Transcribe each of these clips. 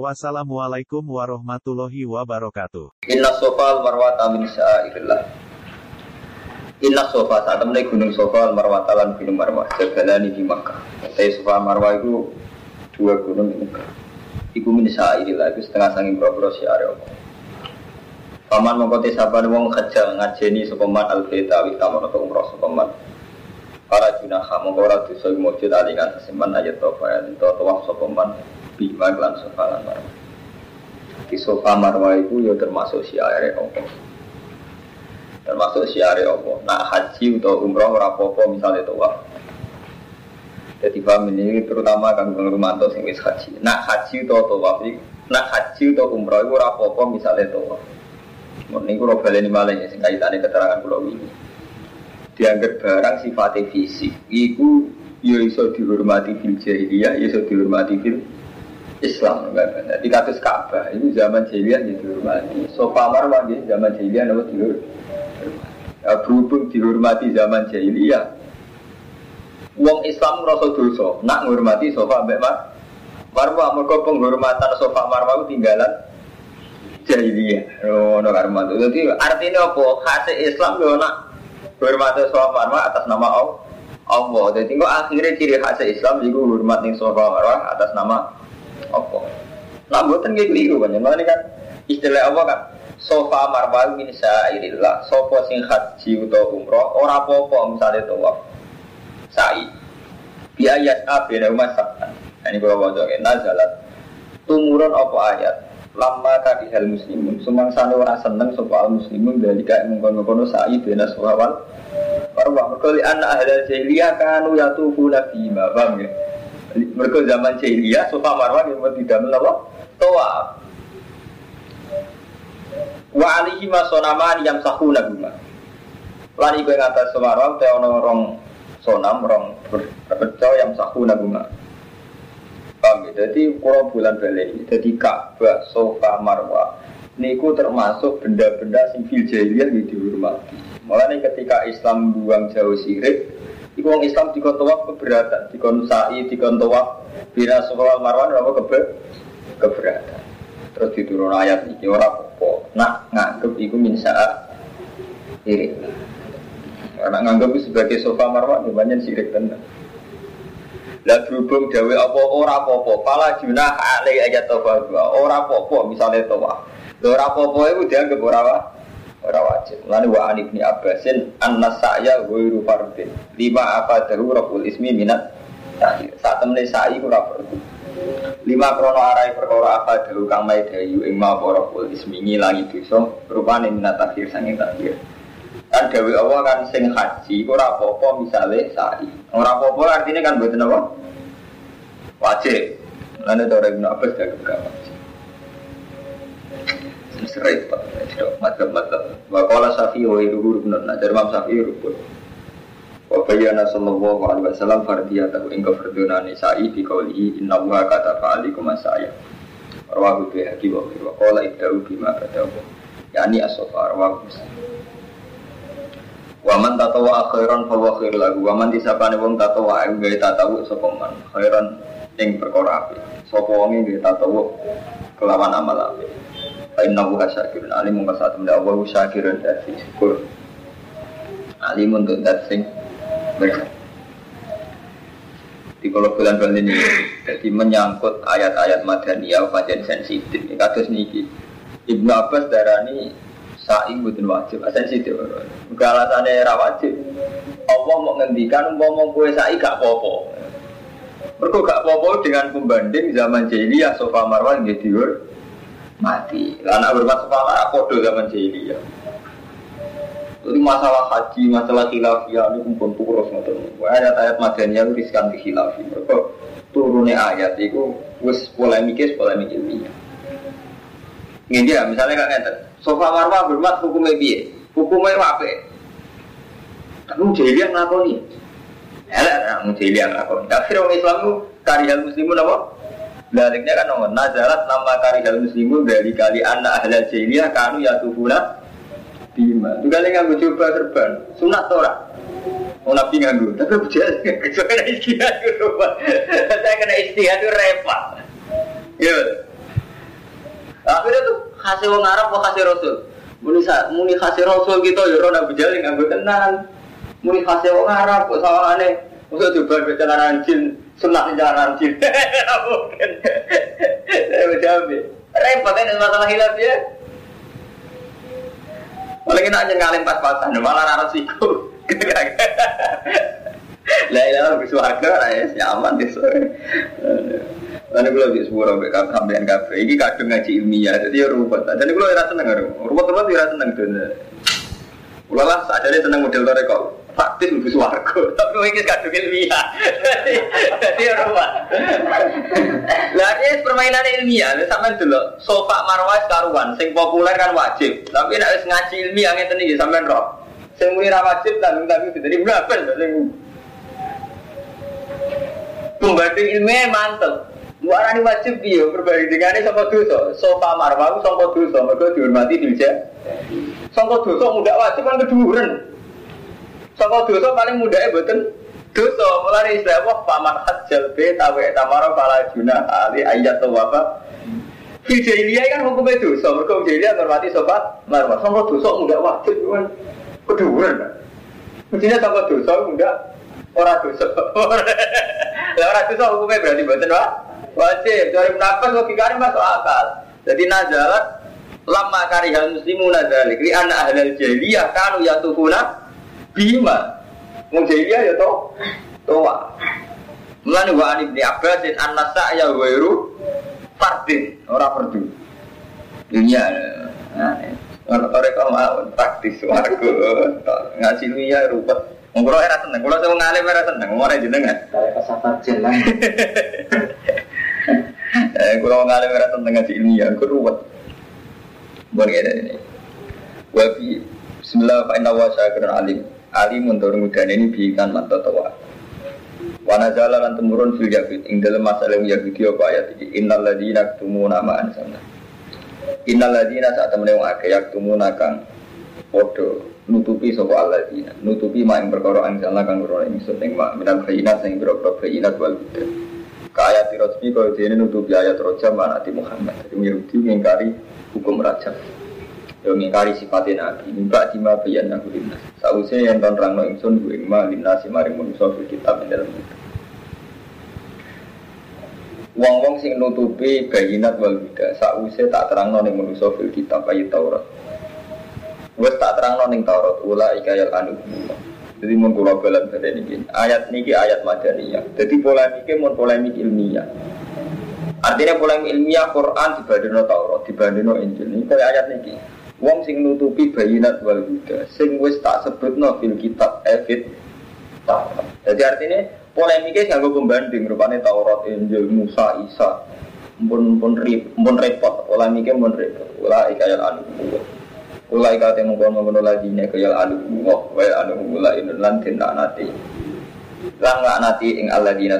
Wassalamualaikum warahmatullahi wabarakatuh. Inna sofa marwata min syairillah. Inna sofa saat temen gunung sofa marwata lan gunung marwah jabalani di Makkah. Saya sofa marwah itu dua gunung di Makkah. Iku min syairillah itu setengah sanging bro-bro Allah. Paman mengkoti saban wong khajal ngajeni sopeman al beta wis taman atau umroh sopeman. Para junaha mongko ora dosa alingan seseman ayat tofa ya tawaf sopeman bima lan sofa lan marwah. Di sofa marwah itu ya termasuk syiar Allah. Termasuk syiar Allah. Nak haji atau umroh apa-apa misalnya tawaf. Jadi paham ini terutama kan Bang Rumanto sing wis haji. Nak haji atau tawaf nak haji atau umroh itu apa-apa misalnya tawaf. Mun niku ora baleni malih sing kaitane keterangan kula wingi. Dianggap barang sifatnya fisik, iku ya iso dihormati fil jahiliyah, ya iso dihormati fil Islam enggak Jadi kasus Ka'bah itu zaman jahiliyah ya dihormati. Sofa marwah ya zaman jahiliyah nama dihormati. Ya, berhubung dihormati zaman jahiliyah, Wong Islam ngerasa dosa, nak menghormati sofa mbak mar. Marwah mereka penghormatan sofa marwah itu tinggalan jahiliyah. Oh, no karma. Jadi artinya apa? Khasnya Islam yo nak hormati sofa marwah atas nama Allah. Allah. Jadi kok akhirnya ciri khasnya Islam itu hormat sofa marwah atas nama Allah. Nah, buatan gitu itu kan. Ini kan istilah apa kan? Sofa marwah min syairillah. Sofa sing haji atau umroh ora apa-apa misalnya tawaf sa'i biayat a bina rumah sabtan ini kalau baca ke nazalat tumurun apa ayat lama tadi hal muslimun sumang sana orang seneng soal muslimun dari kayak mengkono-kono sa'i bina suhawal Marwah, mereka li anak ahli jahiliyah kanu yatufu ma paham ya mereka zaman jahiliyah sofa marwah yang tidak melawa toa wa alihi ma sonama yang sahu nabima lari gue ngatas marwah teh ono rong sonam rong berbeco yang sahu nabuma. Paham ya? Jadi kalau bulan balik jadi Ka'bah, Sofa, Marwah niku termasuk benda-benda sing fil jahiliyah yang dihormati. Mulanya ketika Islam buang jauh sirik, Iku orang Islam di tawaf keberatan, di sa'i, di tawaf bina Sofa Marwah apa kebe keberatan. Terus diturun ayat ini orang apa? Nak nganggep iku min sa'a irik. Karena nganggap sebagai sofa marwah, ya banyak sirik tenan. Lah berhubung dawe apa ora apa-apa, pala junah alai tofa dua, ora apa-apa misalnya tofa. Ora apa-apa itu dianggap ora ora wajib. Lalu wa an ibni Abbasin anna sa'ya ghairu fardin. Lima apa daru rabbul ismi minat tahir. Saat temene sa'i ora fardhu. Lima krono arai perkara apa daru kang mai dayu ing ma rabbul ismi ngilangi dosa rupane minat tahir sanging tahir. kan Dewi Allah kan sing haji ora apa-apa misale sa'i. Ora apa-apa artinya kan mboten apa? Wajib. Lan itu orang Ibnu Abbas Serai pak, itu madzhab-madzhab. Wa qala Syafi'i wa iruhu rukun. Nah, dari Imam Syafi'i rukun. Wa bayyana sallallahu alaihi wasallam fardiyatahu ing kafardunani sa'i bi qawlihi inna wa kata fa'alikum asaya. Rawahu bi haqi wa qala ibda'u bima badawu. Yani as-safa rawahu. Waman tatawa akhiran fawa khair lagu Waman disapane wong tatawa ayu gawe tatawu sapa man khairan ing perkara apik gawe tatawu kelawan amal apik fa inna wa syakirun alim mung saat menda wa syakirun dadi syukur. Alim untuk dat di kalau bulan bulan ini jadi menyangkut ayat-ayat madaniyah pancen sensitif kados niki. Ibnu Abbas darani sa'i butuh wajib. Sensitif Gak alasannya ra wajib. Allah mau ngendikan mau kue sa'i gak popo Mereka gak popo dengan pembanding zaman jahiliyah sofa marwan gitu mati lah anak berbuat marwan podo zaman jahiliyah jadi masalah haji, masalah khilafiyah ini kumpul turus ngoten. Ayat-ayat madaniyah itu riskan di khilafiyah. Mereka turunnya ayat itu wis polemikis polemik ilmiah. Ini dia, misalnya kan ngeten. Sofa marwah hormat hukumnya piye? Hukumnya apa? Tapi jahiliyah ngelakoni. Elek nah, jahiliyah ngelakoni. Tapi orang Islam itu karihal muslimun apa? Baliknya kan nomor nazarat nama karihal muslimun dari kali anak ahli jahiliyah kanu ya tufuna bima. Itu kali nggak coba serban. Sunat tora. Mau nabi nganggu, tapi bujal saya kena istihad itu Saya kena istihad itu repot. Ya. Akhirnya tuh hasil wong Arab hasil Rasul. Muni muni hasil Rasul gitu ya ora bujal nganggu tenan. Muni hasil wong Arab kok sawangane. Masa coba baca jin, sunah jalanan jin. Mungkin. Saya berjawab. Repot ini masalah hilaf ya. Paling enak aja ngalim pas-pasan, malah rara siku. Lah ya lebih suarga lah ya, nyaman deh. Lalu gue lebih sampai sampean kafe. Ini kadung ngaji ilmiah, jadi ya ruwet. Jadi gue rasa seneng ruwet-ruwet ya tuh. Ulah saat jadi seneng model kok faktis lebih suarga. Tapi ini kadung ilmiah. Jadi. Lah ini permainan ilmiah, sama dulu. Sofa marwah karuan, sing populer kan wajib. Tapi nek ngaji ilmiah ngeten iki sampean roh. Sing muni wajib tanggung tanggung dari berapa Pembanding ilmiah mantep. Warani wajib dia perbandingannya sama dosa. Sofa marwah sama dosa, mereka dihormati dilja. Sama dosa mudah wajib kan keduren. Sama dosa paling mudahnya betul dosa. Mulai istilah wah paman hajjal be tawe tamara pala juna ali ayat atau apa. Fil kan hukumnya dosa. Mereka jahiliyah menghormati sofa marwah. Sama dosa mudah wajib kan keduren. Mestinya sama dosa enggak orang dosa. Lah orang dosa hukumnya berarti betul wah wajib. Dari munafik logikanya masuk akal. Jadi nazalat lama karihal muslimu nazalik li anak ahlal jahiliyah kanu yatufuna bima. Wong jahiliyah ya toh toa. Mulane wa ani ibni Abbasin an-nasa ya wairu fardin ora fardu. Dunia. Nah, mereka mau praktis warga ngaji ya rupet Ngobrol era seneng, kalau saya ngalim era seneng, aja jenengan. Kayak pesawat jeneng. Eh, kalau ngalim era seneng ngaji ilmiah, aku ruwet. Ada ini. Wabi Bismillah inna wa alim. Alim untuk mudah ini biikan mantau tawa. Wana jalan temurun fil yahud ing dalam masalah Yahudi apa ayat ini innal ladina tumuna ma anzalna. Inaladina saat temen wong yak tumuna kang podo nutupi sapa alladzina. Nutupi mak ing perkara anjala kang ora ingsun. Ing mak minal bayinat sing boro-boro bayinat wal kaya tirosmi kaya dene nutupi ayat roja manati Muhammad. Jadi Yahudi ngingkari hukum raja yang ngingkari sifatnya nabi nimba dima bayan aku linnas sausnya yang ton rangno ingsun gue ing ma linnasi maring manusia fil kitab dalam kitab Wong-wong sing nutupi bayinat wal huda sakwise tak terangno ning manusa fil kitab ayat Taurat. Wes tak terangno ning Taurat ula ikayal anu. Jadi mun kula balan pada niki. Ayat niki ayat madaniyah. Jadi polemiknya mun polemik ilmiah. Artinya polemik ilmiah Quran dibandingno Taurat, dibandingno Injil. Ini kayak ayat niki. Wong sing nutupi bayinat wal huda sing wis tak sebutno fil kitab evit Taurat. Jadi artinya polemiknya nganggo pembanding rupanya Taurat, Injil, Musa, Isa. Pun pun rip, pun repot, polemiknya pun repot. Ulai kaya anu. Ulai kaya temu kono kono lagi nya kaya anu. Wah, kaya anu ulai lan tindak nanti. Lan nati ing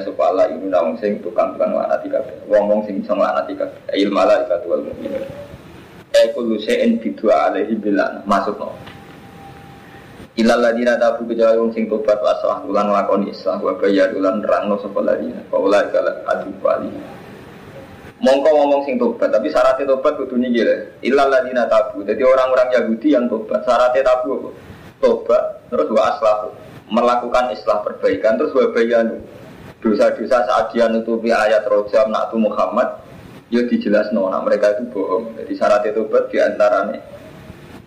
supaya Allah ini naung sing tukang tukang nati kabeh. Wong wong sing bisa nati kabeh. Ail malaikat wal mukminin. Ekulu sein bidua alaihi bilan masuk no. Ilal ladina tabu kecuali wong sing tobat wa aslah ulan lakoni islah wa bayar ulan rangno sapa ladina. Wa ulai kala adu bali. Mongko ngomong sing tobat, tapi syaratnya tobat kudu niki lho. Ilal ladina tabu. Jadi orang-orang Yahudi yang tobat, syaratnya tabu apa? Tobat terus wa aslah melakukan islah perbaikan terus wa bayanu. Dosa-dosa saat dia nutupi ayat rojam naktu Muhammad ya dijelas nah mereka itu bohong. Jadi syaratnya tobat di antaranya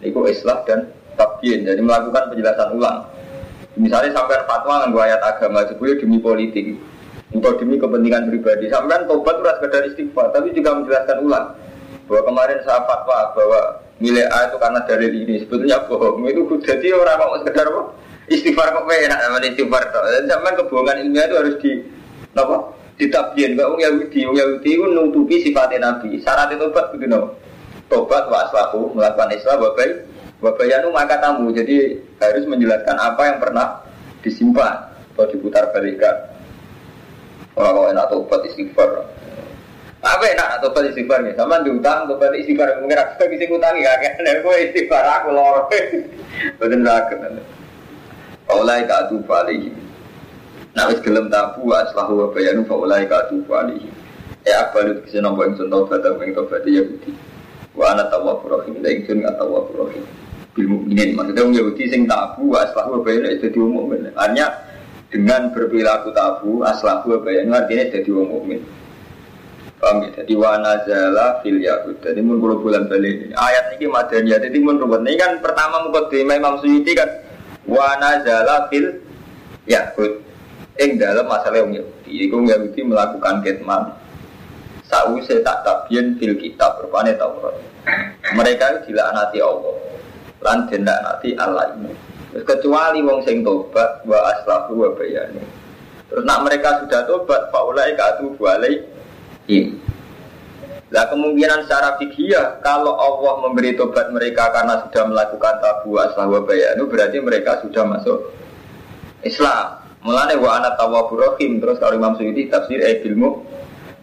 itu islah dan tabyin, jadi melakukan penjelasan ulang. Misalnya sampai fatwa dengan ayat agama sebenarnya demi politik, atau demi kepentingan pribadi. Sampai tobat itu sekedar istighfar, tapi juga menjelaskan ulang bahwa kemarin saya fatwa bahwa nilai A itu karena dalil ini sebetulnya bohong itu jadi orang mau sekedar apa? istighfar kok enak namanya istighfar sampai kebohongan ilmiah itu harus di apa ditabien gak ung Yahudi ung Yahudi itu nutupi sifatnya Nabi syarat tobat begitu tobat wa aslahu melakukan Islam baik Wabayanu maka tamu, jadi harus menjelaskan apa yang pernah disimpan atau diputar balikan. Orang kalau enak tobat istighfar. Apa enak tobat istighfar nih? Sama diutang tobat istighfar mungkin aku bisa ngutangi ya kan? Aku istighfar aku lor. Betul sakit. Faulai katu balik. Nak wis gelem tabu aslahu wa bayanu faulai katu balik. Ya balut bisa nombor yang contoh pada yang tobat ya budi. Wa ana tawwabur rahim, la ingsun tawwabur rahim bil mukminin. Maksudnya orang Yahudi sing tabu aslahu bayanu itu di umum. Artinya dengan berperilaku tabu aslahu bayanu artinya jadi orang mukmin. Paham ya? Jadi wana zala fil yahud. Jadi mun kalau bulan balik ini ayat ini madaniyah. Jadi mun ruwet ini kan pertama mukadimah Imam Suyuti kan wana zala fil yahud. Ing dalam masalah orang Yahudi. Iku Yahudi melakukan ketman. Sausai tak tabian fil kitab rupanya Taurat. Mereka dilaknati Allah lan dendak nanti Allah ini. Kecuali wong sing tobat wa aslahu wa bayani. Terus nak mereka sudah tobat, faulai katu balai ini. Nah kemungkinan secara fikih kalau Allah memberi tobat mereka karena sudah melakukan tabu aslahu wa bayani, berarti mereka sudah masuk Islam. Mulane wa ana tawwabur rahim terus kalau Imam Suyuti tafsir eh ilmu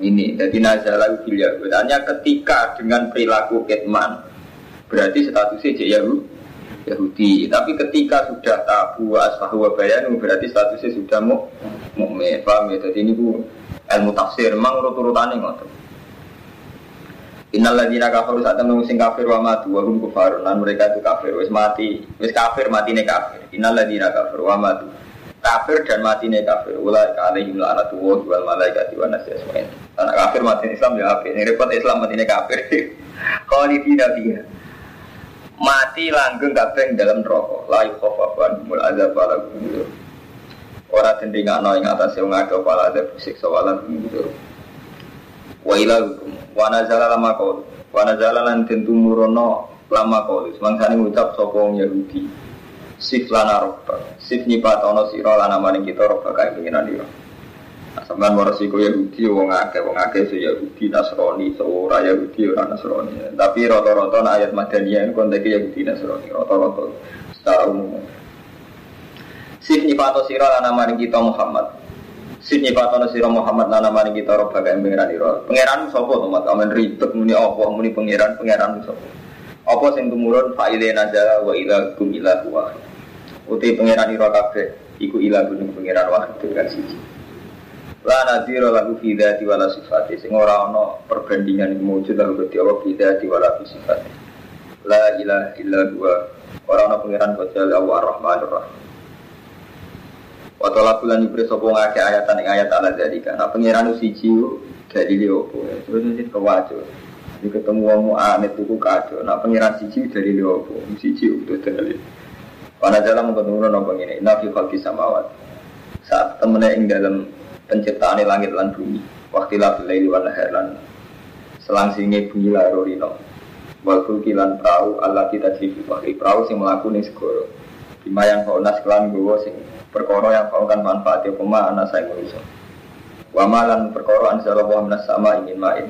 ini. Jadi nazalah fil Hanya ketika dengan perilaku ketman berarti statusnya jadi Yahudi. Yahudi. Tapi ketika sudah tabu asfahu wa bayanu berarti statusnya sudah mu mukmin. Paham ya? Jadi ini bu ilmu tafsir memang urut-urutannya ngotot. Innal ladzina kafaru temen sing kafir wa matu wa hum kufarun lan mereka itu kafir wis mati wis kafir matine kafir innal ladzina kafaru wa matu kafir dan matine kafir. Ulai alaihim la'natullah wal malaikati wan nasi asmain anak kafir mati Islam ya kafir. Ini repot Islam matine kafir. Khalidina fiha mati langgeng kabeh dalam rokok la yukhafafan mul azab ala gumur ora tendingakno ing atase wong akeh pala azab siksa wala gumur wa ila wa nazala lama qaul wa nazala lan tentu murono lama qaul semangsane ngucap sapa wong Yahudi sif lana robba sif nyipatono sira lan amane kita robba kae pengiran dira Sampeyan warasiku Yahudi wong akeh wong akeh se Yahudi Nasrani ora Yahudi ora Nasrani. Tapi rata-rata ayat Madaniyah ini konteks Yahudi Nasrani rata-rata secara umum. Sif nyifato sira lan maring kita Muhammad. Sif nyifato sira Muhammad lan maring kita rob bagai pangeran ira. Pangeran sapa to Mat? Amen ribet muni apa muni pangeran pangeran sapa? Apa sing tumurun fa'ile nazala wa ila kum ila wa. Uti pangeran ira kabeh iku ila gunung pangeran wahid dengan siji. La nadira lagu fi dzati wala sifati sing ora ana perbandingan wujud lagu Gusti Allah fi dzati wala sifati. La ilaha illa huwa ora ana pangeran kecuali Allah Ar-Rahmanur Rahim. Wa ta'ala bulan ibris sapa ngake ayatan ing ayat ala dzalika. Nah pangeran siji dari liyo opo. Terus iki kewajo. Ketemu wong aneh tuku kado. Nah pangeran siji dari liyo opo. Siji utuh dalil. Wana jalan mengkono nopo ngene. Inna fi khalqis samawati. Saat temennya ing dalam penciptaan langit lan bumi. Waktu laili wal nahar lan selangsinge bumi larorino wal fulki lan perahu Allah kita jifi bahri perahu sing melaku ning segoro bima yang kau nas kelan gowo sing perkara yang kau kan manfaat ya pema anak saya manusia wa malan perkara anzala wa minas sama ingin main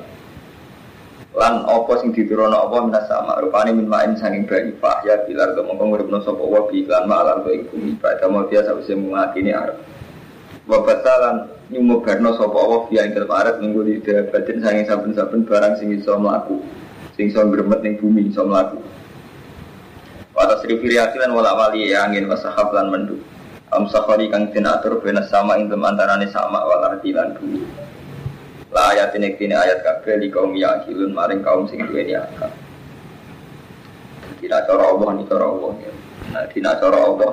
lan opo sing diturunno apa? Minas sama. Rupane min main sanging banyu fahya bilar to mongko nguripno sapa wa bi lan malan to ing bumi. Pada mau dia sawise mengakini arep. Wa batalan nyumubarno sapa Allah via ing arat minggu di batin sanging saben-saben barang sing iso mlaku. Sing iso gremet ning bumi iso mlaku. Watas rifiriati lan wala wali ya angin wasahab lan mendu Am safari kang den atur bena sama ing antarane sama wal arti lan bumi La ayat ini kini ayat kabeh di kaum yakilun maring kaum sing duweni akal. Tidak cara Allah ini cara Allah Nah, tidak cara Allah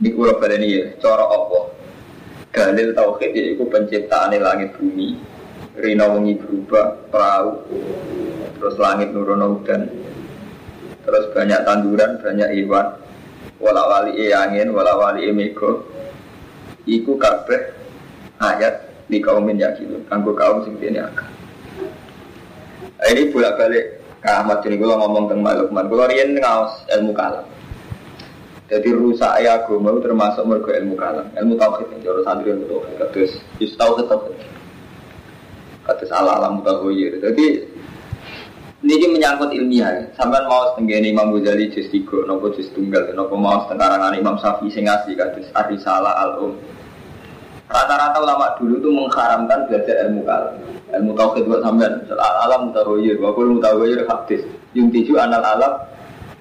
Ini kula baleni ya, cara Allah. Dalil tauhid itu penciptaan langit bumi rina wengi berubah perahu terus langit nurun hujan terus banyak tanduran banyak hewan wala wali e angin wala wali e mego iku kabeh ayat di kaumin yakin kanggo kaum sing dene akal ini bolak balik ke Ahmad ini gue ngomong tentang Malukman gue rian ngawas ilmu kalam jadi rusak ya agama termasuk mergo ilmu kalam, ilmu tauhid yang jauh santri ilmu tauhid. Kados tahu tauhid tauhid. Kados ala alam mutahoyir. Jadi Ini menyangkut ilmiah. Sampai mau setengah Imam Ghazali juz tiga, nopo juz tunggal, nopo mau setengah Imam Syafi'i sing ngasih kados Arisala al Um. Rata-rata ulama dulu itu mengharamkan belajar ilmu kalam. Ilmu tauhid buat sampean, al alam mutahoyir, wa kul mutahoyir hadis. Yung tiju anal alam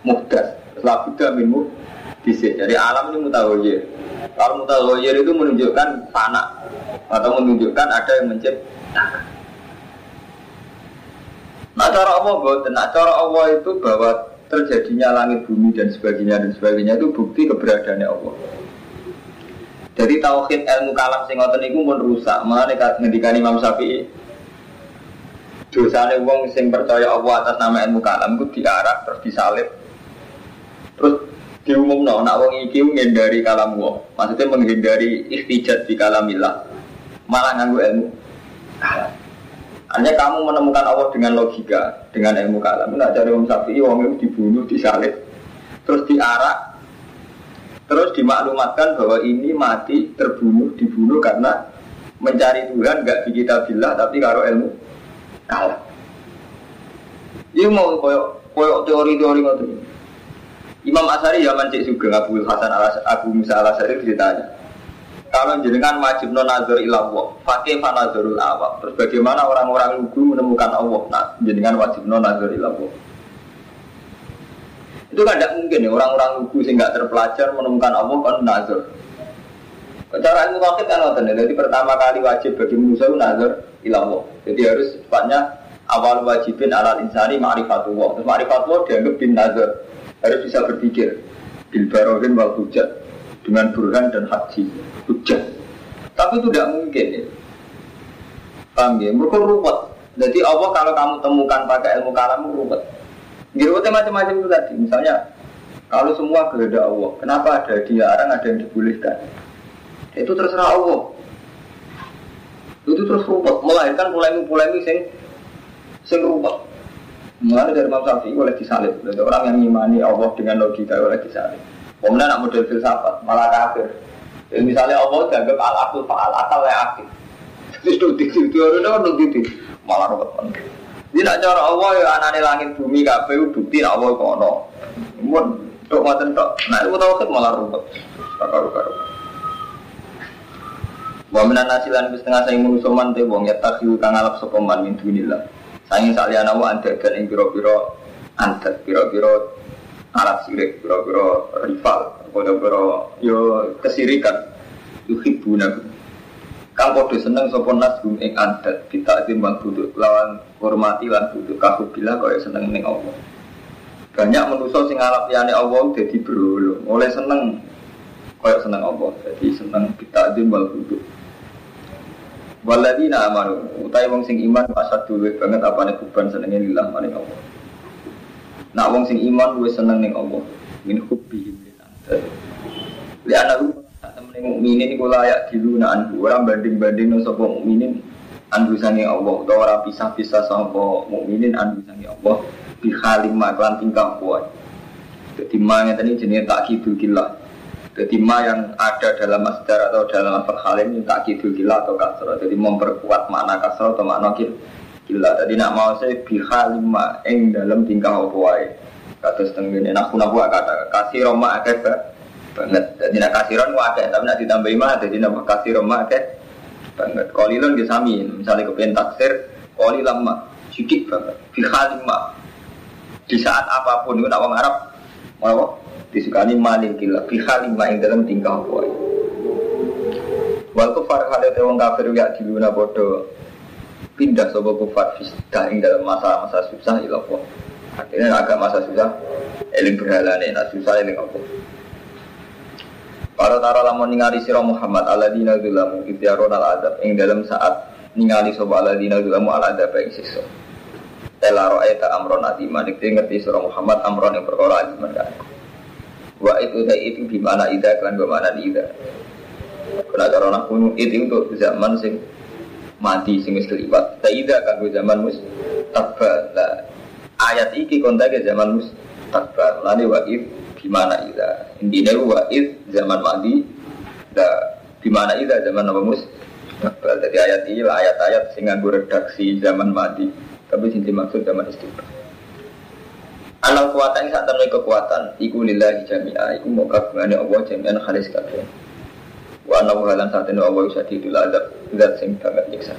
muhdas. Labuda minmu bisa. Jadi alam ini mutahoyir. Kalau mutahoyir itu menunjukkan tanah atau menunjukkan ada yang menciptakan. Nah cara Allah buat, nah cara Allah itu bahwa terjadinya langit bumi dan sebagainya dan sebagainya itu bukti keberadaannya Allah. Jadi tauhid ilmu kalam sing ngoten niku pun rusak. Mulane ngendikane Imam Syafi'i dosane wong sing percaya Allah atas nama ilmu kalam itu diarak terus disalib. Terus diumumno nak wong iki menghindari kalam wong. Maksudnya menghindari istijat di kalamillah. Malah nganggo ilmu. Hanya kamu menemukan Allah dengan logika, dengan ilmu kalam. Nak cari Imam Syafi'i, wong itu dibunuh, disalib, terus diarak, terus dimaklumatkan bahwa ini mati, terbunuh, dibunuh karena mencari Tuhan gak di kita bilah, tapi karo ilmu kalam. Ini mau koyok koyok teori-teori ngotot. Imam Asari zaman cek juga Abu Hasan al Abu Musa al Asari ditanya, kalau jenengan wajib non nazar ilallah, pakai fanazarul awak. Terus bagaimana orang-orang lugu menemukan Allah? Nah, jenengan wajib non nazar. Itu kan tidak mungkin ya orang-orang lugu sih nggak terpelajar menemukan Allah kan nazar. Cara ilmu wakil kan ngoten ya. Jadi pertama kali wajib bagi manusia itu nazar ilallah. Jadi harus cepatnya awal wajibin alal insani ma'rifatullah. Terus ma'rifatullah dianggap bin nazar. Harus bisa berpikir. Bil barohin wal hujat dengan burhan dan haji hujah. Tapi itu tidak mungkin ya. Paham ya? Mereka ruwet. Jadi Allah kalau kamu temukan pakai ilmu kalam ruwet. Ruwetnya macam-macam itu tadi. Misalnya kalau semua kehendak Allah, kenapa ada dilarang, ada yang dibolehkan? Itu terserah Allah. Itu terus ruwet, melahirkan polemik-polemik sing sing ruwet. Mulai dari Imam Syafi'i oleh disalib. Jadi orang yang mengimani Allah dengan logika oleh disalib. Kemudian nak model filsafat, malah kafir. Jadi misalnya Allah dianggap al akul faal akal yang aktif. Terus nutik itu orang nutik malah banget. Jadi nak cara Allah ya anane langit bumi kabeh bukti nak Allah kono. Mun tok ngoten tok. Nah itu tauhid malah ruwet. Karo-karo. Wa minan nasilan wis setengah saya manusa man te wong ya takyu kang alap sapa man min dunillah. Saking saliyana wa andadan ing pira-pira andat pira-pira alat sirik, pira-pira rival, pira-pira yo kesirikan. Yuhibbuna Kang podo seneng sapa nas gum ing adat kita timbang duduk lawan hormati lan duduk bila kaya seneng ning Allah. Banyak manusa sing ngalap liyane Allah dadi berolo, oleh seneng kaya seneng Allah, jadi seneng kita timbang duduk. Waladina amanu, utai wong sing iman pasat dulu banget apa nih kuban senengnya lillah maring Allah. Nak wong sing iman gue seneng ning Allah, min hubbi lil anta. Li anahu temen mukminin iku layak diluna anhu, ora banding-banding sapa mukminin anhu sange Allah utawa ora pisah-pisah sapa mukminin anhu sange Allah bi halim maklan tingkah kuat. Jadi ma ngeten iki jenenge takkidul killah. Jadi ma yang ada dalam masdar atau dalam lafaz halim itu takkidul killah atau kasrah. Jadi memperkuat makna kasrah atau makna kila. Jadi nak mau saya biha lima eng dalam tingkah apa wae. Ini nak pun aku kata kasih roma akeh banget. Jadi nak kasih roma akeh tapi nak ditambah lima jadi nak kasih roma akeh banget. Kolilon dia sami. Misalnya kepengen taksir kolilan lama sedikit banget. Biha lima di saat apa pun itu nak orang Arab mau disukani malin kila biha lima ing dalam tingkah apa wae. Wal kufar halat wong kafir ya diluna bodoh pindah sobo kufar fisda ing dalam masa-masa susah ilah Akhirnya agak masa susah eling berhala nih, nak susah eling apa? Para tara lamun ningali sira Muhammad alladzina zulamu idyaron al adab ing dalam saat ningali sapa alladzina zulamu al adab ing siksa. Ela ra'aita amron adima dikte ngerti sira Muhammad amron yang perkara aziman kan. Wa itu itu di mana ida kan bagaimana ida. Kena cara nak itu untuk zaman sing mati sing wis keliwat. Taida kanggo zaman mus tabal. Lah ayat iki kontak zaman mus. Lani wa'id gimana ida. Intinya wa'id zaman mati. Da gimana ida zaman apa mus. Jadi ayat ini lah ayat-ayat sing nganggo redaksi zaman mati. Tapi sing dimaksud zaman istiqbal. Anal kuatan saat temen kekuatan Iku lillahi jami'a Iku mau kagungane Allah jami'an khalis kabeh Wa anna halan saat ini Allah bisa didul adab Zat sing banget nyiksa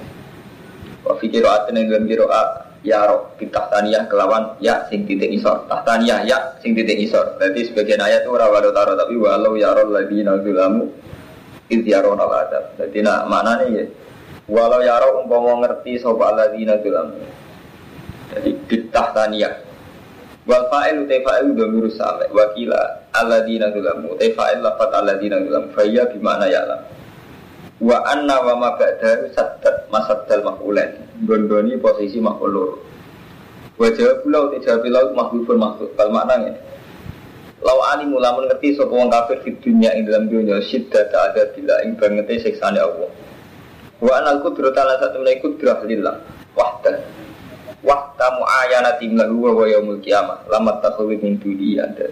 Wa fikir atin yang dalam kiroat Ya roh taniyah kelawan Ya sing titik isor. Tahtaniyah ya sing titik isor. Berarti sebagian ayat itu Rawadu taro Tapi walau ya roh lagi nazulamu Idyaron al adab. Jadi nak maknanya ya Walau ya roh umpama ngerti Sobat lagi nazulamu Jadi taniyah. Wal fa'il utai fa'il dhamiru sami wa kila alladzina dzulamu utai fa'il lafat alladzina dzulamu fa iya bimana ya'lam. Wa anna wa ma ba'dahu saddat masaddal. Gondoni posisi loro. Wa jawab pula utai jawab pula makhlufun makhluk. Kal maknanya Lau ali mulamun ngerti sapa wong kafir di dunia ing dalam dunia syiddat ada bila ing bangete siksane Allah. Wa anal qudrata la satu menawi qudrah lillah wahdah Waktu mu'ayanati lahu wa yaumul kiamah Lamat takhawi min duni ada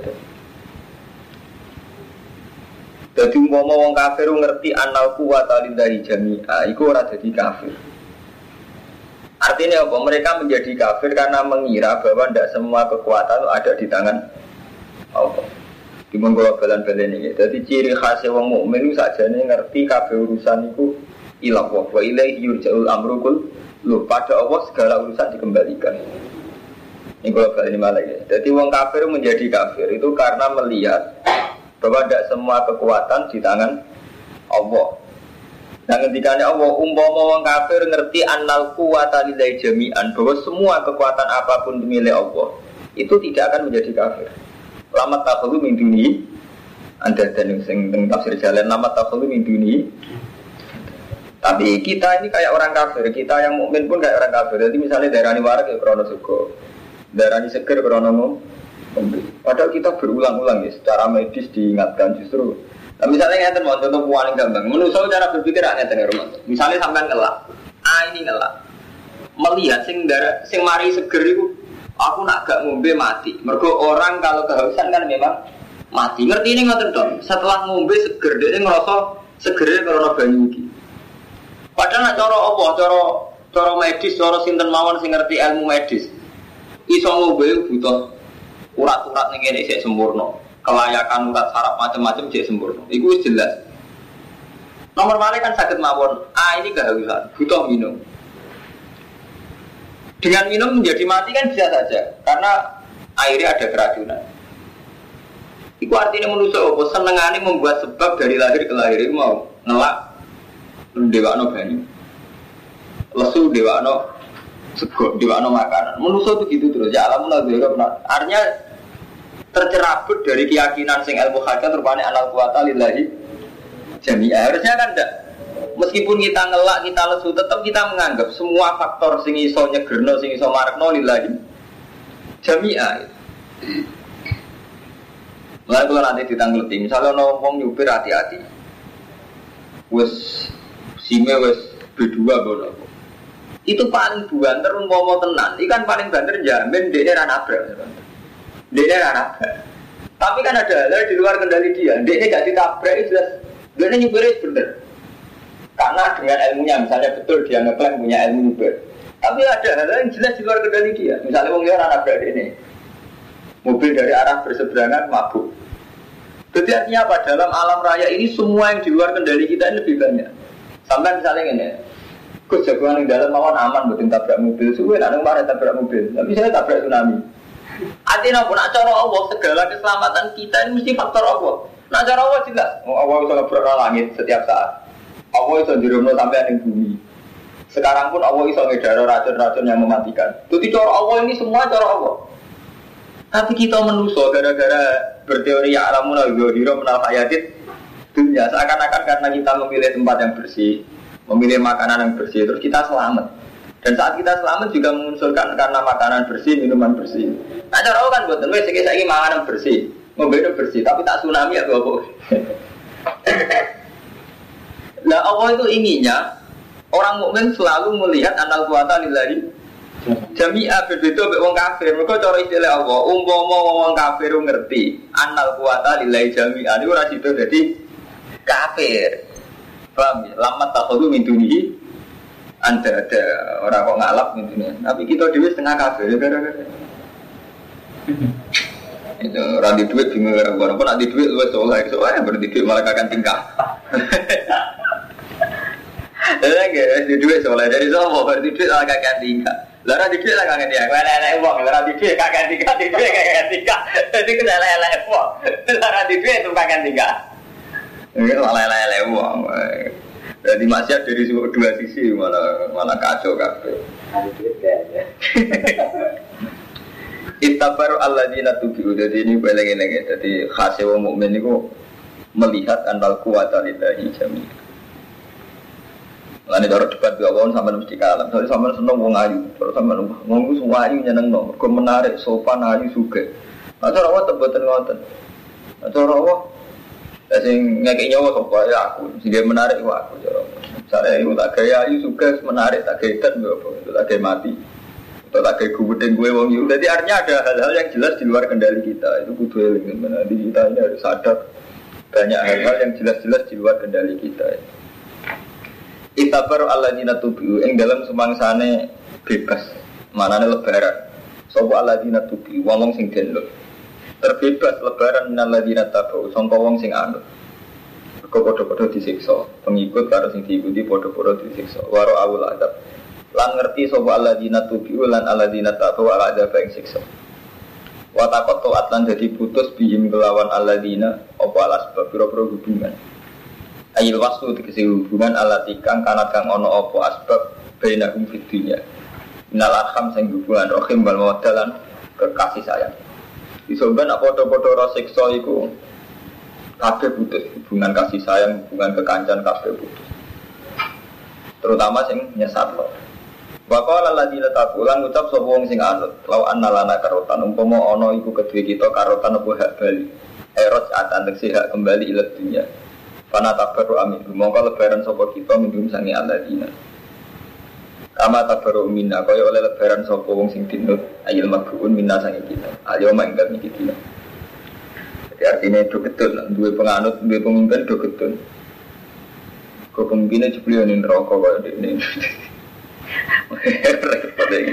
Jadi umpama wong kafir ngerti anal kuwata lillahi jami'a Iku ora jadi kafir Artinya apa? Mereka menjadi kafir karena mengira bahwa tidak semua kekuatan ada di tangan Allah. Gimana kalau balan-balan ini? Jadi ciri khasnya wong mukmin saja nih ngerti kafir urusan itu ilah wa ilaihi yurja'ul amrukul Loh, pada Allah segala urusan dikembalikan. Ini kalau balik ini malah ya. Jadi wong kafir menjadi kafir itu karena melihat bahwa tidak semua kekuatan di tangan Allah. Nah ketika Allah umpama wong kafir ngerti annal kuwata lillahi jami'an bahwa semua kekuatan apa pun milik Allah itu tidak akan menjadi kafir. Lama takhulu min duni anda dan yang tafsir jalan lama takhulu min duni tapi kita ini kayak orang kafir, kita yang mukmin pun kayak orang kafir. Jadi misalnya daerah ini warak ya krono suko, daerah ini seger krono Padahal kita berulang-ulang ya, secara medis diingatkan justru. Nah, misalnya yang mau contoh paling gampang, menurut cara berpikir hanya dengan rumah. Misalnya sampai ngelak, ah ini ngelak, melihat sing darah, sing mari seger aku nak gak ngombe mati. Mergo orang kalau kehausan kan memang mati. Ngerti ini nggak dong. Setelah ngombe seger, dia ngerasa segernya karena banyu gitu. Padahal nak cara apa? Cara cara medis, cara sinten mawon sing ngerti ilmu medis. Iso ngombe butuh urat-urat ning ngene sik sempurna. Kelayakan urat saraf macam-macam sik sempurna. Iku jelas. Nomor mana kan sakit mawon. Ah ini kehausan, butuh minum. Dengan minum menjadi mati kan bisa saja, karena airnya ada keracunan. Itu artinya manusia apa? Senengane membuat sebab dari lahir ke lahir mau ngelak no banyu lesu no sego no makanan. Manusia itu gitu terus ya alam pernah artinya tercerabut dari keyakinan sing ilmu hakikat rupanya anal kuwata lillahi jami'a harusnya kan enggak meskipun kita ngelak kita lesu tetap kita menganggap semua faktor sing iso nyegerno sing iso marekno lillahi jami'a Mulai kalau nanti ditanggleti, misalnya ngomong nyupir hati-hati, wes sime wes berdua bono. Itu paling banter mau tenan. Ikan paling banter jamin dia ra nabrak. Dia ra nabrak. Tapi kan ada hal di luar kendali dia. Dia gak ditabrak itu jelas. Dia nyupirnya bener. Karena dengan ilmunya, misalnya betul dia ngeklaim punya ilmu nyupir. Tapi ada hal yang jelas di luar kendali dia. Misalnya wong liya nabrak ini. Mobil dari arah berseberangan mabuk. Jadi artinya apa? Dalam alam raya ini semua yang di luar kendali kita ini lebih banyak. Sampai misalnya ini, Gus jagoan yang dalam mawon aman buatin tabrak mobil, suwe nak neng tabrak mobil, tapi saya tabrak tsunami. Artinya apa? Nak cara Allah segala keselamatan kita ini mesti faktor Allah. Nak cara Allah jelas, oh, Allah bisa ngebrak langit setiap saat. Allah bisa dirumah sampai ada bumi. Sekarang pun Allah bisa ngedara racun-racun yang mematikan. Jadi cara Allah ini semua cara Allah. Tapi kita menuso gara-gara berteori ya alamun al-ghadira menal hayatit dunia seakan-akan karena kita memilih tempat yang bersih, memilih makanan yang bersih, terus kita selamat. Dan saat kita selamat juga mengunsurkan karena makanan bersih, minuman bersih. Nah cara kan buat wes saya saya makanan bersih, mobil bersih, tapi tak tsunami atau apa? Nah Allah itu inginnya orang mukmin selalu melihat anal kuasa lillahi Jami'a berbeda mbek wong kafir. Mergo cara istilah Allah, umpama wong kafir ngerti anal kuwata lillahi jami'a niku ora sida dadi kafir. Paham ya? Lama takhulu min dunihi anda ada orang kok ngalap gitu Tapi kita dewi setengah kafir ya gara-gara. Itu randi duit bingung orang orang pun nanti duit lu soleh soalnya berarti duit malah kakak tingkah. Jadi enggak di duit soleh dari semua berarti duit malah kakak tingkah. Lara di duit lah kakak tingkah, lara lara uang, lara di duit kakak tingkah, di duit kakak tingkah. Jadi lara lara uang, lara di duit itu kakak tingkah. Ini malah lara uang. Jadi masih dari dua sisi malah malah kacau kabeh. Ittabaru alladzina tubi'u. Jadi ini boleh ini Jadi khasnya wong mukmin itu Melihat anal kuwata lillahi jami Lalu cara debat dua tahun sama mesti kalah Soalnya sama seneng wong ayu. Kalau sama wong itu semua ayu nyeneng no Mereka menarik sopan ayu suge Nah cara apa tebetan ngoten. Nah cara apa Ya sing ngekek nyawa sopa ya aku Sehingga menarik wa aku Misalnya itu tak gaya ayu suge menarik Tak gaya dan itu tak gaya mati atau tak kayak gue gue wong itu. Jadi artinya ada hal-hal yang jelas di luar kendali kita. Itu kudu eling Di kita ini harus sadar banyak hal-hal yang jelas-jelas di luar kendali kita. Itabar Allah dina tubiu yang dalam semangsane bebas. Mana lebaran. Sopo Allah dina tubiu wong sing denlo. Terbebas lebaran minal dina tabu. Sangka wong sing anut. Kok podo-podo disiksa, pengikut karo sing diikuti podo-podo disiksa. Waro awul adab. Lan ngerti sapa alladzina tubiu lan alladzina tabu ala ada ing siksa. Wa taqattu atlan jadi putus bihim kelawan alladzina apa alas pira-pira hubungan. Ayil wasu dikesi hubungan alati kang kanat kang ono apa asbab bainahum fid dunya. Minal arham sing hubungan rohim wal mawadalan kekasih sayang Isoban apa podo-podo rasiksa iku kabeh putus hubungan kasih sayang hubungan kekancan kabeh putus terutama sing nyesat loh Bapak lagi letak ulang ucap sapa wong sing anut, lau anna lana karotan umpama ana iku kedue kita karotan apa hak bali. Eros atan tegese hak kembali ila dunya. Fana tabaru amin. Mongko lebaran sapa kita minum sangi alladzina. Kama tabaru minna kaya oleh lebaran sapa wong sing dinut ayil maghuun minna sangi kita. Ayo main kami kita. Jadi artinya itu betul, dua penganut, dua pemimpin itu betul. Kau pemimpinnya juga yang rokok kaya ini. Repot ini.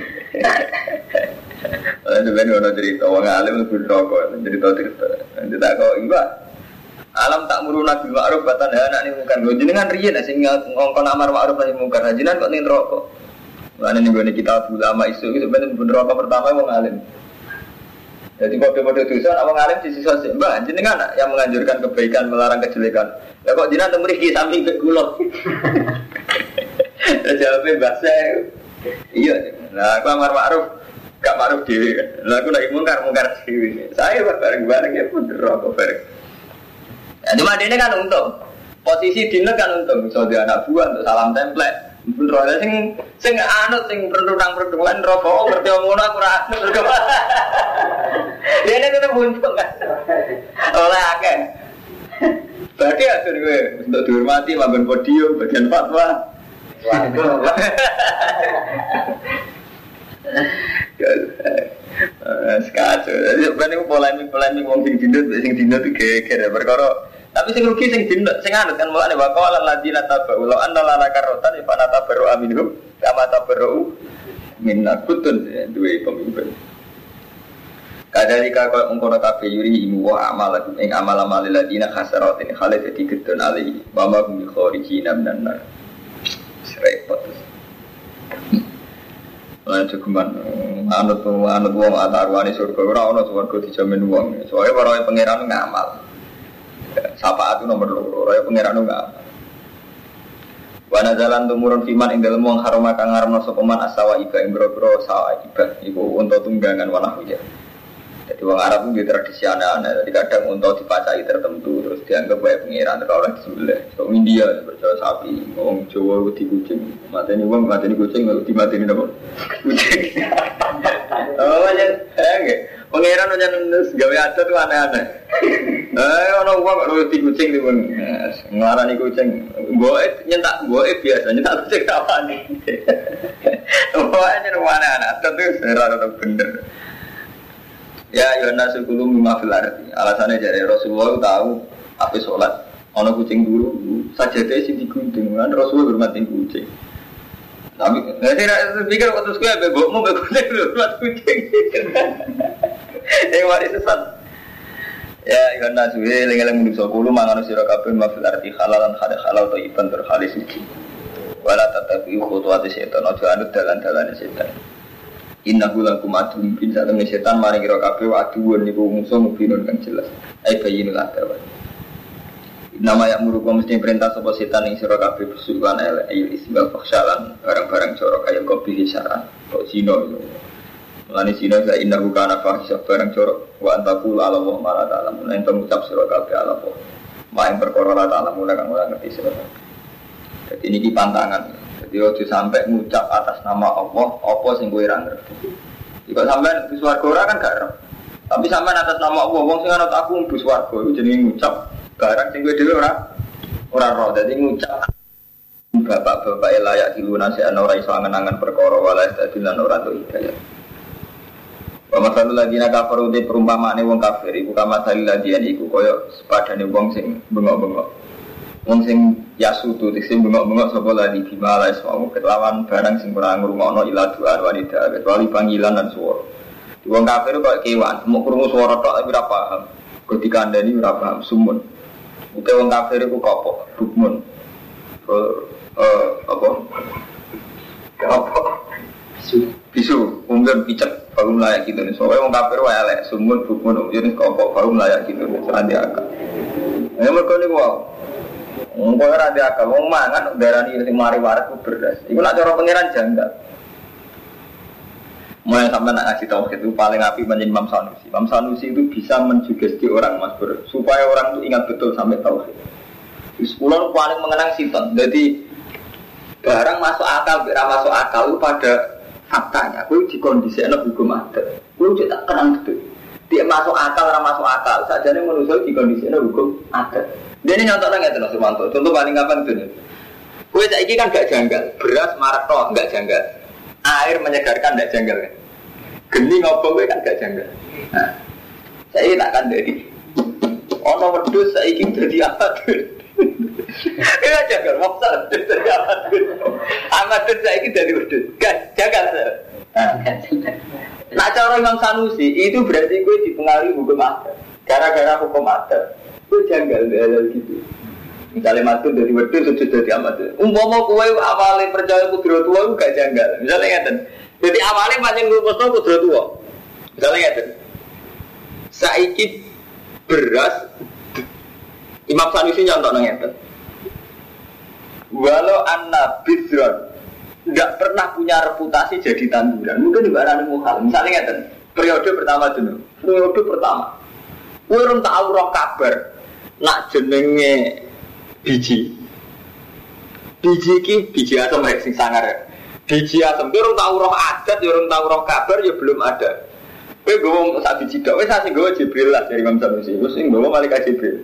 Itu kan ada cerita, orang alim lebih rokok, cerita cerita. Nanti tak kau iba. Alam tak muru nabi ma'ruf batan ya ini bukan gue jenengan riyen sing ngongkon amar ma'ruf nahi mungkar jenengan kok ning rokok. Mana nih gue kita ulama isu itu bener bener rokok pertama wong alim. Jadi kode-kode dosa, orang alim di sisi sosial. Mbak, jenengan yang menganjurkan kebaikan, melarang kejelekan. Ya kok jenengan temui di samping ke gulok. Jawabnya bahasa Iya, nah aku amar ma'ruf Gak ma'ruf dewi kan Nah aku lagi mungkar, mungkar Saya bareng-bareng ya pun rokok bareng Ya cuma ini kan untung Posisi dino kan untung di anak buah untuk salam template Bener sing sing anut sing perundang-perundungan rokok ngerti omongan aku ra. Dia ini kudu buntung kan. Oleh akeh. Berarti atur gue untuk dihormati maben podium bagian fatwa. Sekacau. Jadi sebenarnya polemik polemik wong sing dindut sing dindut itu geger ya perkara. Tapi sing rugi sing dindut sing anut kan mulane wa qala alladziina tabu la anna lana karotan fa natabaru aminhum kama tabaru minna kutun duwe pemimpin. Kadalika kau ungkono kafe yuri imu wa amal ing amal amal ladina khasarat ini khalid jadi gedon alih wa ma hum kharijina minan nar repot. Lan cukuman anut anut wong ataruane surga ora ana surga dijamin wong. Soale para pangeran ngamal. Sapa itu nomor loro, ora pangeran ngamal. Wana jalan tumurun fiman ing dalem wong harama kang ngaramna sapa man asawa iba ing boro sawa iba iku unta tunggangan wana hujan. Jadi orang Arab itu tradisi aneh-aneh. Jadi kadang untuk dipacai tertentu terus dianggap kayak pengiran atau orang disembelih. So India percaya sapi, orang Jawa di kucing. Mati ini uang, mati ini kucing, di mati ini apa? Kucing. Oh macam, eh Pengiran aja nulis gawe adat tuh aneh-aneh. Eh, orang uang kalau di kucing tuh ngelarani kucing. Gue nyentak, gue biasa nyentak kucing apa nih? Pokoknya aneh-aneh. Adat tuh sebenarnya bener. Ya Yohanes sepuluh lima filarti. Alasannya dari Rasulullah tahu apa sholat. Ono kucing dulu saja deh sih digunting kan Rasulullah bermatin kucing. Tapi saya pikir waktu bebokmu bebok kucing bermat kucing. Eh mari sesat. Ya Iwan Nasuhi lengeleng menuso kulu mangan sira kabeh mafil arti halalan hada halal to iban tur halis iki. Wala tatabi khutuwati setan ojo anut dalan-dalane setan. Innahu lakum aduwwun bin satemene setan maring ira kabeh aduwwun niku musuh mubinun kang jelas. Ai bayinul adawa. Nama yang merupakan mesti perintah sebuah setan yang sira kabeh bersukan el ayu isbal fakhshalan barang-barang corok kaya kopi hisaran kok zino itu. Mulane zino la innahu kana barang corok wa antakul ala wa ma la ta'lamun. Yen mengucap sira kabeh ala Allah. Main perkara la ta'lamun kang ora ngerti sira. Jadi ini pantangan. Jadi ojo sampai ngucap atas nama Allah apa sing ora ngerti. Jika sampai di swarga ora kan gak ero. Tapi sampai atas nama Allah wong sing anut aku mlebu swarga iku jenenge ngucap barang sing kowe dhewe ora ora roh. Dadi ngucap bapak-bapak layak diluna si ana ora iso angen-angen perkara wala istadilan ora tuh hidayah. Wa masalul ladina kafaru de perumpamaane wong kafir iku kama dalil ladian iku kaya sepadane wong sing bengok-bengok. Wong sing yasutu sing bengok-bengok sapa ladi bima la isma'u kelawan barang sing ora ngrungokno ila du'an wanita kecuali panggilan dan suara. Wong kafir kok kewan, mau krungu suara tok ora paham. Kok dikandani ora paham sumun. Uke wong kafir iku kopok, bukmun. Eh apa? Apa? Bisu, umum picek, baru layak gitu nih. Soalnya wong kafir wae elek, sumun, bukmun, jenis kopok, baru layak gitu nih. Serandi akal. Ini mereka nih wow. Engkau ora ada akal, wong mangan darani sing mari waras ku beras. Iku nak cara pangeran janggal. Mulai sampai nak ngasih tahu itu paling api menjadi Imam Sanusi. Imam Sanusi itu bisa mensugesti orang mas Bro, supaya orang itu ingat betul sampai tauhid. Sepuluh paling mengenang siton. Jadi barang masuk akal, berapa masuk akal itu pada faktanya. Kue di kondisi enak hukum adat. Kue tak kenang betul. Dia masuk akal, orang masuk akal. Saja nih manusia di kondisi enak hukum adat. Dia ini nyontok nggak tuh Sumanto. Contoh paling kapan tuh? Kue saya kan gak janggal. Beras marak toh gak janggal. Air menyegarkan gak janggal kan? Geni ngobong gue kan gak janggal. Nah, saya tak akan jadi. Ono wedus ingin jadi apa tuh? Iya janggal, maksud jadi apa tuh? Amat tuh ingin jadi wedus. Gak janggal Nah, cara Imam Sanusi itu berarti gue dipengaruhi hukum adat. Gara-gara hukum adat, gue janggal hal gitu. Misalnya mati dari wedus sujud dari amat. Umpama kue awalnya percaya kudro tua gue gak janggal. Misalnya ngeten. Jadi awalnya macam gue posto kudro tua. Misalnya ngeten. Saiki beras Imam Sanusi nyontok ngeten. Walau anak bidron nggak pernah punya reputasi jadi tanduran, mungkin juga ada muhal. Misalnya ngeten. Periode pertama dulu. Periode pertama. Gue orang tahu kabar. Nak jenenge biji. Biji ki biji asam ya sing sangar ya. Biji asam ki orang tahu roh adat, ya orang tahu roh kabar ya belum ada. Kowe gue sak biji dok, wis sing gue Jibril lah dari Imam Sanusi. Wis sing gue malaikat Jibril.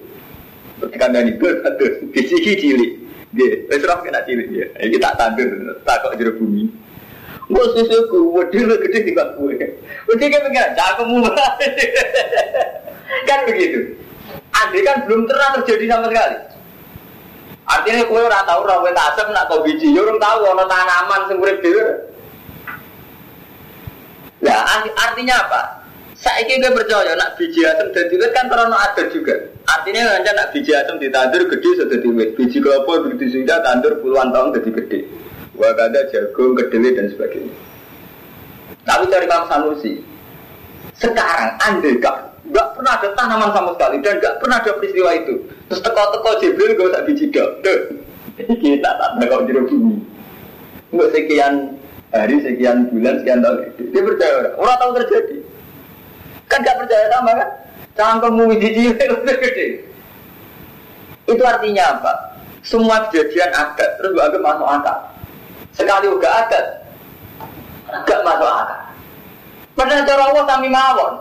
Ketika dari gue satu biji ki cilik. Dia, wis roh kena cilik dia. Iki tak tandur, tak kok jero bumi. Gue susuku, wedi lu gede bak gue. Wedi kan pengen, cakemu Kan begitu. Andai kan belum pernah terjadi sama sekali. Artinya kue ora tahu ora wet asem nak kau biji, orang tahu ono tanaman sing urip. Ya artinya apa? Saiki gue percaya nak biji asem dadi wit kan terono adat juga. Artinya kan nak biji asem ditandur gede sudah dadi wit. Biji kelapa begitu sudah tandur puluhan tahun jadi gede. Wakada jagung, kedelai dan sebagainya. Tapi dari Imam Sanusi, sekarang andai nggak pernah ada tanaman sama sekali dan nggak pernah ada peristiwa itu. Terus teko-teko Jibril gak usah biji dok. Kita tak kau jeruk bumi. Nggak sekian hari, sekian bulan, sekian tahun. Dia percaya orang. Orang tahu terjadi. Kan nggak percaya sama kan? Cangkemmu biji gede. Itu artinya apa? Semua kejadian adat terus gak agak masuk akal. Sekali udah adat, gak masuk akal. Padahal cara Allah kami mawon.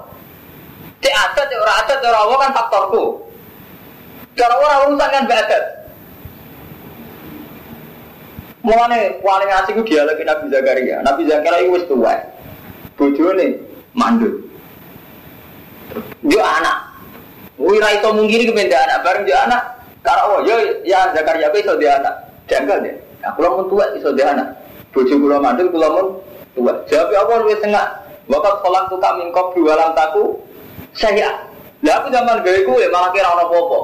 Cek adat, cek orang adat, cara Allah kan faktorku. Cara orang urusan kan adat. Mulane paling asik ku dialog Nabi Zakaria. Nabi Zakaria itu wis tuwa. Bojone mandul. Yo anak. Wira itu mungkin kependa anak bareng yo anak. Karo yo ya Zakaria iso dia anak. Janggal deh. Aku lah mun tuwa iso dia anak. Bojo kula mandul kula mun tuwa. Jawab apa luwih tengah. Wakat kolak tuka mingkop dua lam Saya lah aku zaman gawe ya malah kira ono apa-apa.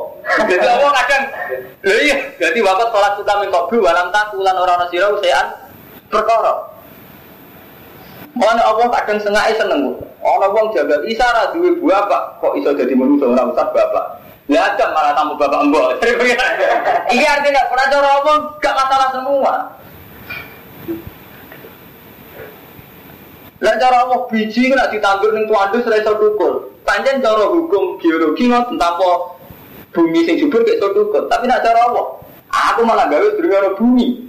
Jadi aku kadang lha iya, jadi bapak sholat kita min qablu walam orang ana sira usean perkara. Mana Allah kadang sengaja seneng. Ono wong jaga isa ra duwe bapak kok iso dadi manusa ora usah bapak. Lah ada malah tamu bapak mbok. Ini artinya pernah cara Allah gak masalah semua. Lah cara Allah biji nak ditandur ning tuandus ora iso tukul. Panjen cara hukum biologi ngoten tanpa bumi sing subur iso tukul. Tapi nak cara Allah, aku malah gawe durung bumi.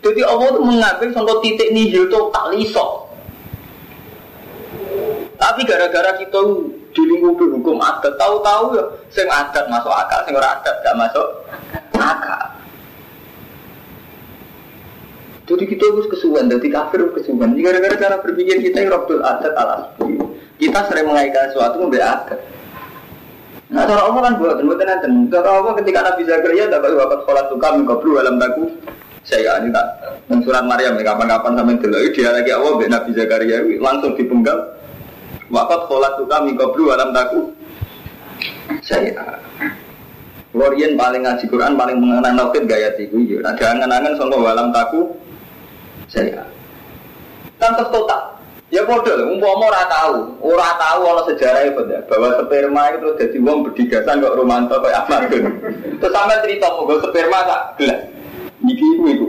Jadi Allah itu mengambil contoh titik nihil total iso. Tapi gara-gara kita dilingkupi hukum adat, tahu-tahu ya, sing adat masuk akal, sing ora adat gak masuk akal. Jadi kita harus kesuwan, jadi kafir kesuwan. Gara-gara cara berpikir kita yang robdul adat alas Kita sering mengaitkan sesuatu membeli adat. Nah, cara Allah kan buat buat nanti. Cara Allah ketika Nabi Zakaria dapat wakat sholat suka mengkabru dalam baku. Saya ini tak surat Maryam ya kapan-kapan sampai dulu dia lagi Allah be Nabi Zakaria langsung dipenggal. Wakat sholat suka mengkabru dalam baku. Saya Lorian paling ngaji Quran paling mengenang tauhid gaya tiku ya. Ada angan-angan soal walam taku saya. Kan terus total. Ya bodoh umpama ora tahu, ora tahu ana sejarah itu ya, bahwa sperma itu jadi wong berdigasan kok romanto kayak Ahmad Terus sampai cerita mau sperma tak gelas. Niki itu itu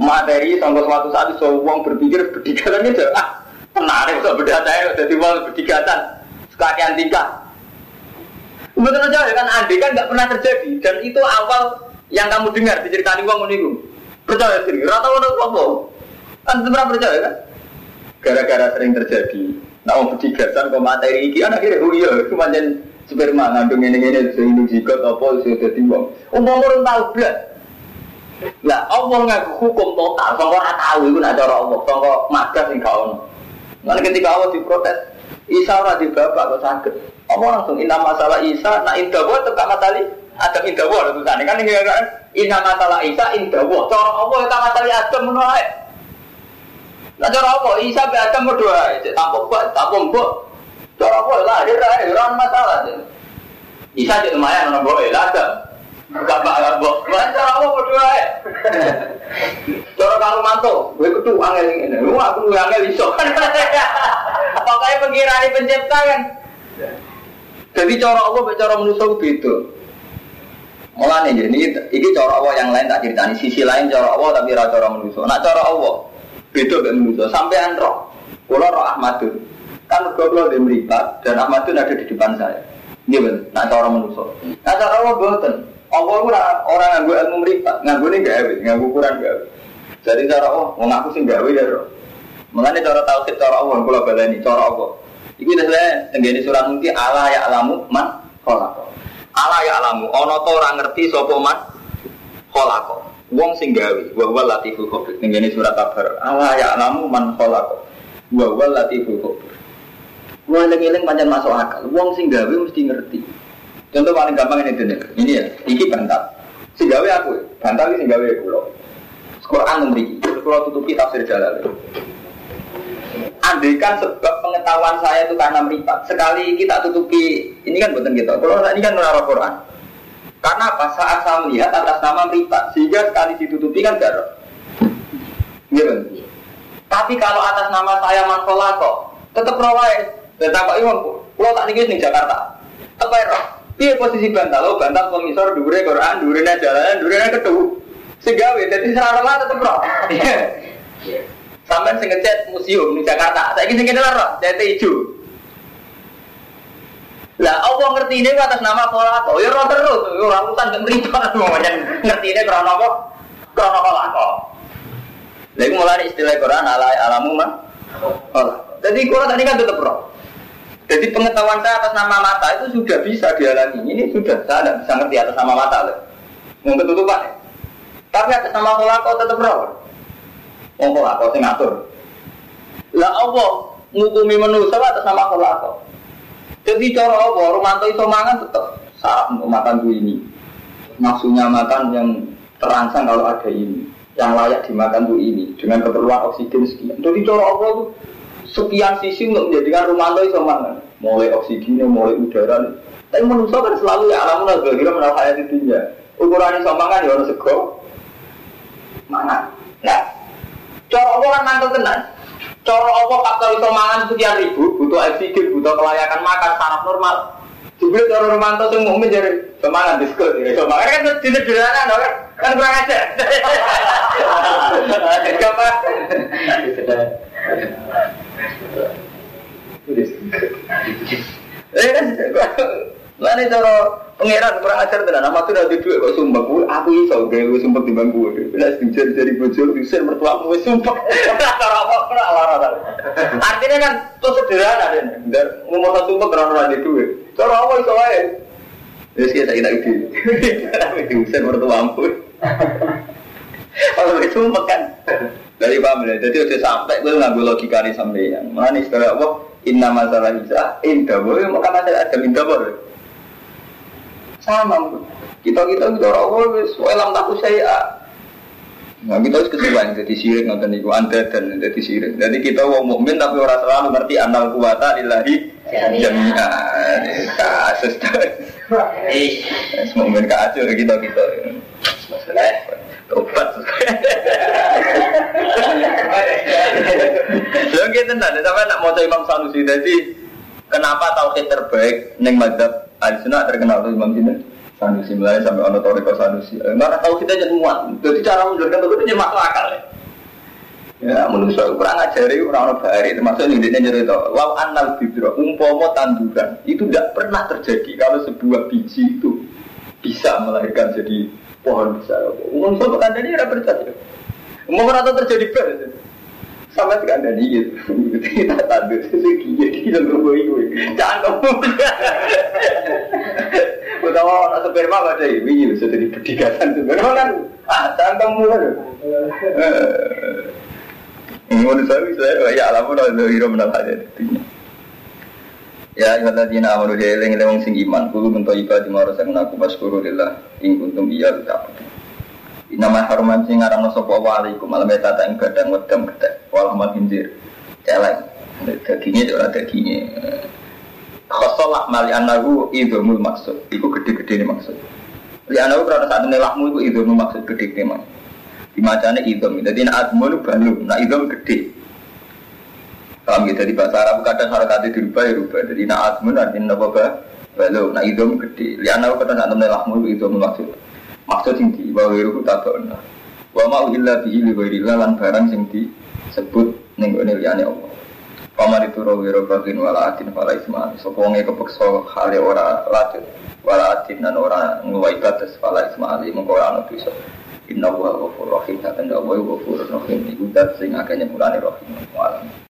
materi sampai suatu saat so wong berpikir berdigasan itu ah menarik kok berdata ya jadi wong berdigasan sekalian tingkah. Betul aja kan andai kan nggak pernah terjadi dan itu awal yang kamu dengar diceritakan wong meniku. Percaya sendiri, rata orang apa? Kan sebenarnya percaya kan? Gara-gara sering terjadi. Nah, om berdigasan ke materi ini, anak kira, oh iya, cuma jadi sperma ngandung ini ini sehingga jika apa sudah jadi wong. Umpama orang tahu belas. Lah, Allah ngaku hukum total, kalau orang tahu itu nak cara Allah, kalau magas yang kau. Nanti ketika Allah diprotes, Isa ora di bapak kok sakit. Allah langsung inna masalah Isa, nak indah buat tegak matali, ada indah buat tulisannya kan ini kan Inna masalah Isa indah wah. Cara Allah kita masalah Adam menolak. Nah cara apa? Isa be Adam berdoa. Tampuk buat, tampuk buat. Cara apa lah? Dia lah, orang masalah. Isa jadi lumayan orang boleh Adam. Gak bakal bok. Mana cara apa berdoa? Cara kalau mantu, gue kudu angel ini. Lu aku gue angel iso. Pokoknya pengirani pencipta kan. Jadi cara Allah, cara manusia itu Mulane ini ini cara Allah yang lain tak ceritani sisi lain cara Allah tapi ra cara manusia. Nak cara Allah beda dengan manusia. Sampean roh. Kula roh Ahmadun. Kan kula di meripat dan Ahmadun ada di depan saya. Ini betul. Nak cara manusia. Nak cara Allah boten. Allah ora orang nganggo ilmu meripat, nganggo ini gawe, nganggo ukuran gawe. Jadi cara Allah, wong aku sing gawe ya roh. Mulane cara tauhid cara Allah kula baleni cara Allah. Iku saya tenggene surat mungkin Allah ya alamu man khalaqa. Ala ya alamu, ono to ora ngerti sapa man kholako. Wong sing gawe, wa wa latiful khabir. Ning surat kabar. Ala ya alamu man kholako. Wa wa latiful khabir. Wong eling-eling pancen masuk akal. Wong sing gawe mesti ngerti. Contoh paling gampang ini dene. Ini ya, iki bantal. Sing gawe aku, bantal iki sing gawe kula. Quran mriki. Kula tutupi tafsir Jalal. Andaikan sebab pengetahuan saya itu karena meripat, sekali kita tutupi, ini kan bukan gitu. Kalau ini kan menara Quran. Karena apa? Saat saya melihat atas nama meripat, sehingga sekali ditutupi kan darah. Gitu. Tapi kalau atas nama saya Manfolako, tetap rawai. Tetap Pak Iwan, kalau tak nih di Jakarta, apa ya? Iya posisi bantal, oh bantal komisor, dure Quran, dure jalan, dure kedua. Segawe, jadi serara tetap roh. Sampai sing ngecat museum di Jakarta. Saya ingin sing lara, cat hijau. Lah Allah ngerti ini atas nama kolako. Ya roh terus, ora urusan gak mripat ngomongnya ngerti ini karena apa? Karena kolako. Lagi mulai istilah Quran ala alamu mah. Jadi Quran tadi kan tetap roh. Jadi pengetahuan saya atas nama mata itu sudah bisa dialami. Ini sudah saya tidak bisa ngerti atas nama mata. Mau ketutupan ya. Tapi atas nama kolako tetap roh. Wong kok sing ngatur. Lah Allah ngukumi manusia atas nama kolako. Jadi cara Allah, Romanto itu mangan tetap saat untuk makan tuh ini. Maksudnya makan yang terangsang kalau ada ini. Yang layak dimakan tuh ini. Dengan keperluan oksigen sekian. Jadi cara Allah tuh sekian sisi untuk menjadikan Romanto itu mangan. Mulai oksigennya, mulai udara. Tapi manusia kan selalu ya alamun al-ghira menal hayat dunia. Ukuran iso mangan ya orang sego. Mangan. Nah, cara Allah kan mantel tenan. Cara Allah faktor iso mangan sekian ribu, butuh oksigen, butuh kelayakan makan, saraf normal. Jebule cara Romanto sing mukmin jadi semangat diskut ya. Semangat kan di sederhana no, kan kan kurang aja. Apa? Eh Lani cara pangeran kurang ajar tenan, nama tuh udah duit kok sumpah gue, aku iso gue sumpah timbang gue. Bila sedikit dari bojo, diusir mertua gue sumpah. Cara apa kena lara Artinya kan tuh sederhana deh, dan ngomong satu sumpah karena orang duit. Cara apa iso wae? Terus kita kita itu, diusir mertua gue. Kalau itu makan dari paham ya, jadi udah sampai gue nggak logika nih sampai yang mana istilah apa? Inna masalah bisa, indah boleh makan masalah ada indah boleh sama kita kita kita orang wis welam tak saya Nah kita harus kesuwen jadi sirik nonton itu anda dan jadi sirik. Jadi kita wong mukmin tapi orang selalu ngerti anal kuwata ilahi jami'a. Kasus Eh, mukmin kacau kita kita. Masalah tobat. Lalu kita nanti sampai nak mau Imam Sanusi jadi kenapa tauhid terbaik neng madhab Ahli sunnah terkenal tuh Imam Sinten. Sanusi mulai sampai ono toriko Sanusi. Karena tahu kita jadi muat. Jadi cara menunjukkan itu jadi masuk akal ya. Ya, manusia kurang ngajari orang orang bahari termasuk yang dia nyeri itu. Lau anal bibro umpomo tanduran itu tidak pernah terjadi kalau sebuah biji itu bisa melahirkan jadi pohon besar. Umum sobat anda ini ada percaya. Umum rata terjadi ber. Sama tidak ada nih Kita tandur sesuatu jadi kita berbuat itu. Jangan kamu. Utawa orang sperma ada ini bisa jadi berdikatan sperma kan. Ah, jangan kamu. Menurut saya, ya alamun ada hero menang aja. Ya, ya tadi nak amanu lewong sing iman, kulo bentuk ibadah marah sang aku baskuru lillah, ing kuntum iya ucap. Nama haruman sing ngaram sapa wa alaikum malam eta tak ing gadang wedam gedhe wal amal hinjir. Celeng. Dagingnya ora dagingnya. Khosolak mali anahu idhumul maksud. Iku gede-gede ini maksud. Li anahu karena saat ini lahmu iku idhumul maksud gede-gede mas. Dimacanya idhum. Jadi nak admu itu balu, nak idhum gede. Paham gitu, di bahasa Arab kadang harakatnya dirubah ya rubah. Jadi nak admu artinya apa balu, nak idhum gede. Li anahu karena saat ini lahmu iku idhumul maksud maksud sing di wa tabana wa ma illa bihi li ghairillah lan barang sing disebut ning gone liyane Allah. Paman itu rawiro bagin wala atin wala isma Sopo wonge kepeksa hale ora lajut Wala atin dan ora nguwai batas wala isma ali Mengko ora ana dosa. Inna wa ghafur rahim. Hakan wa ghafur rahim. Iku dat sing akeh nyepurane rahim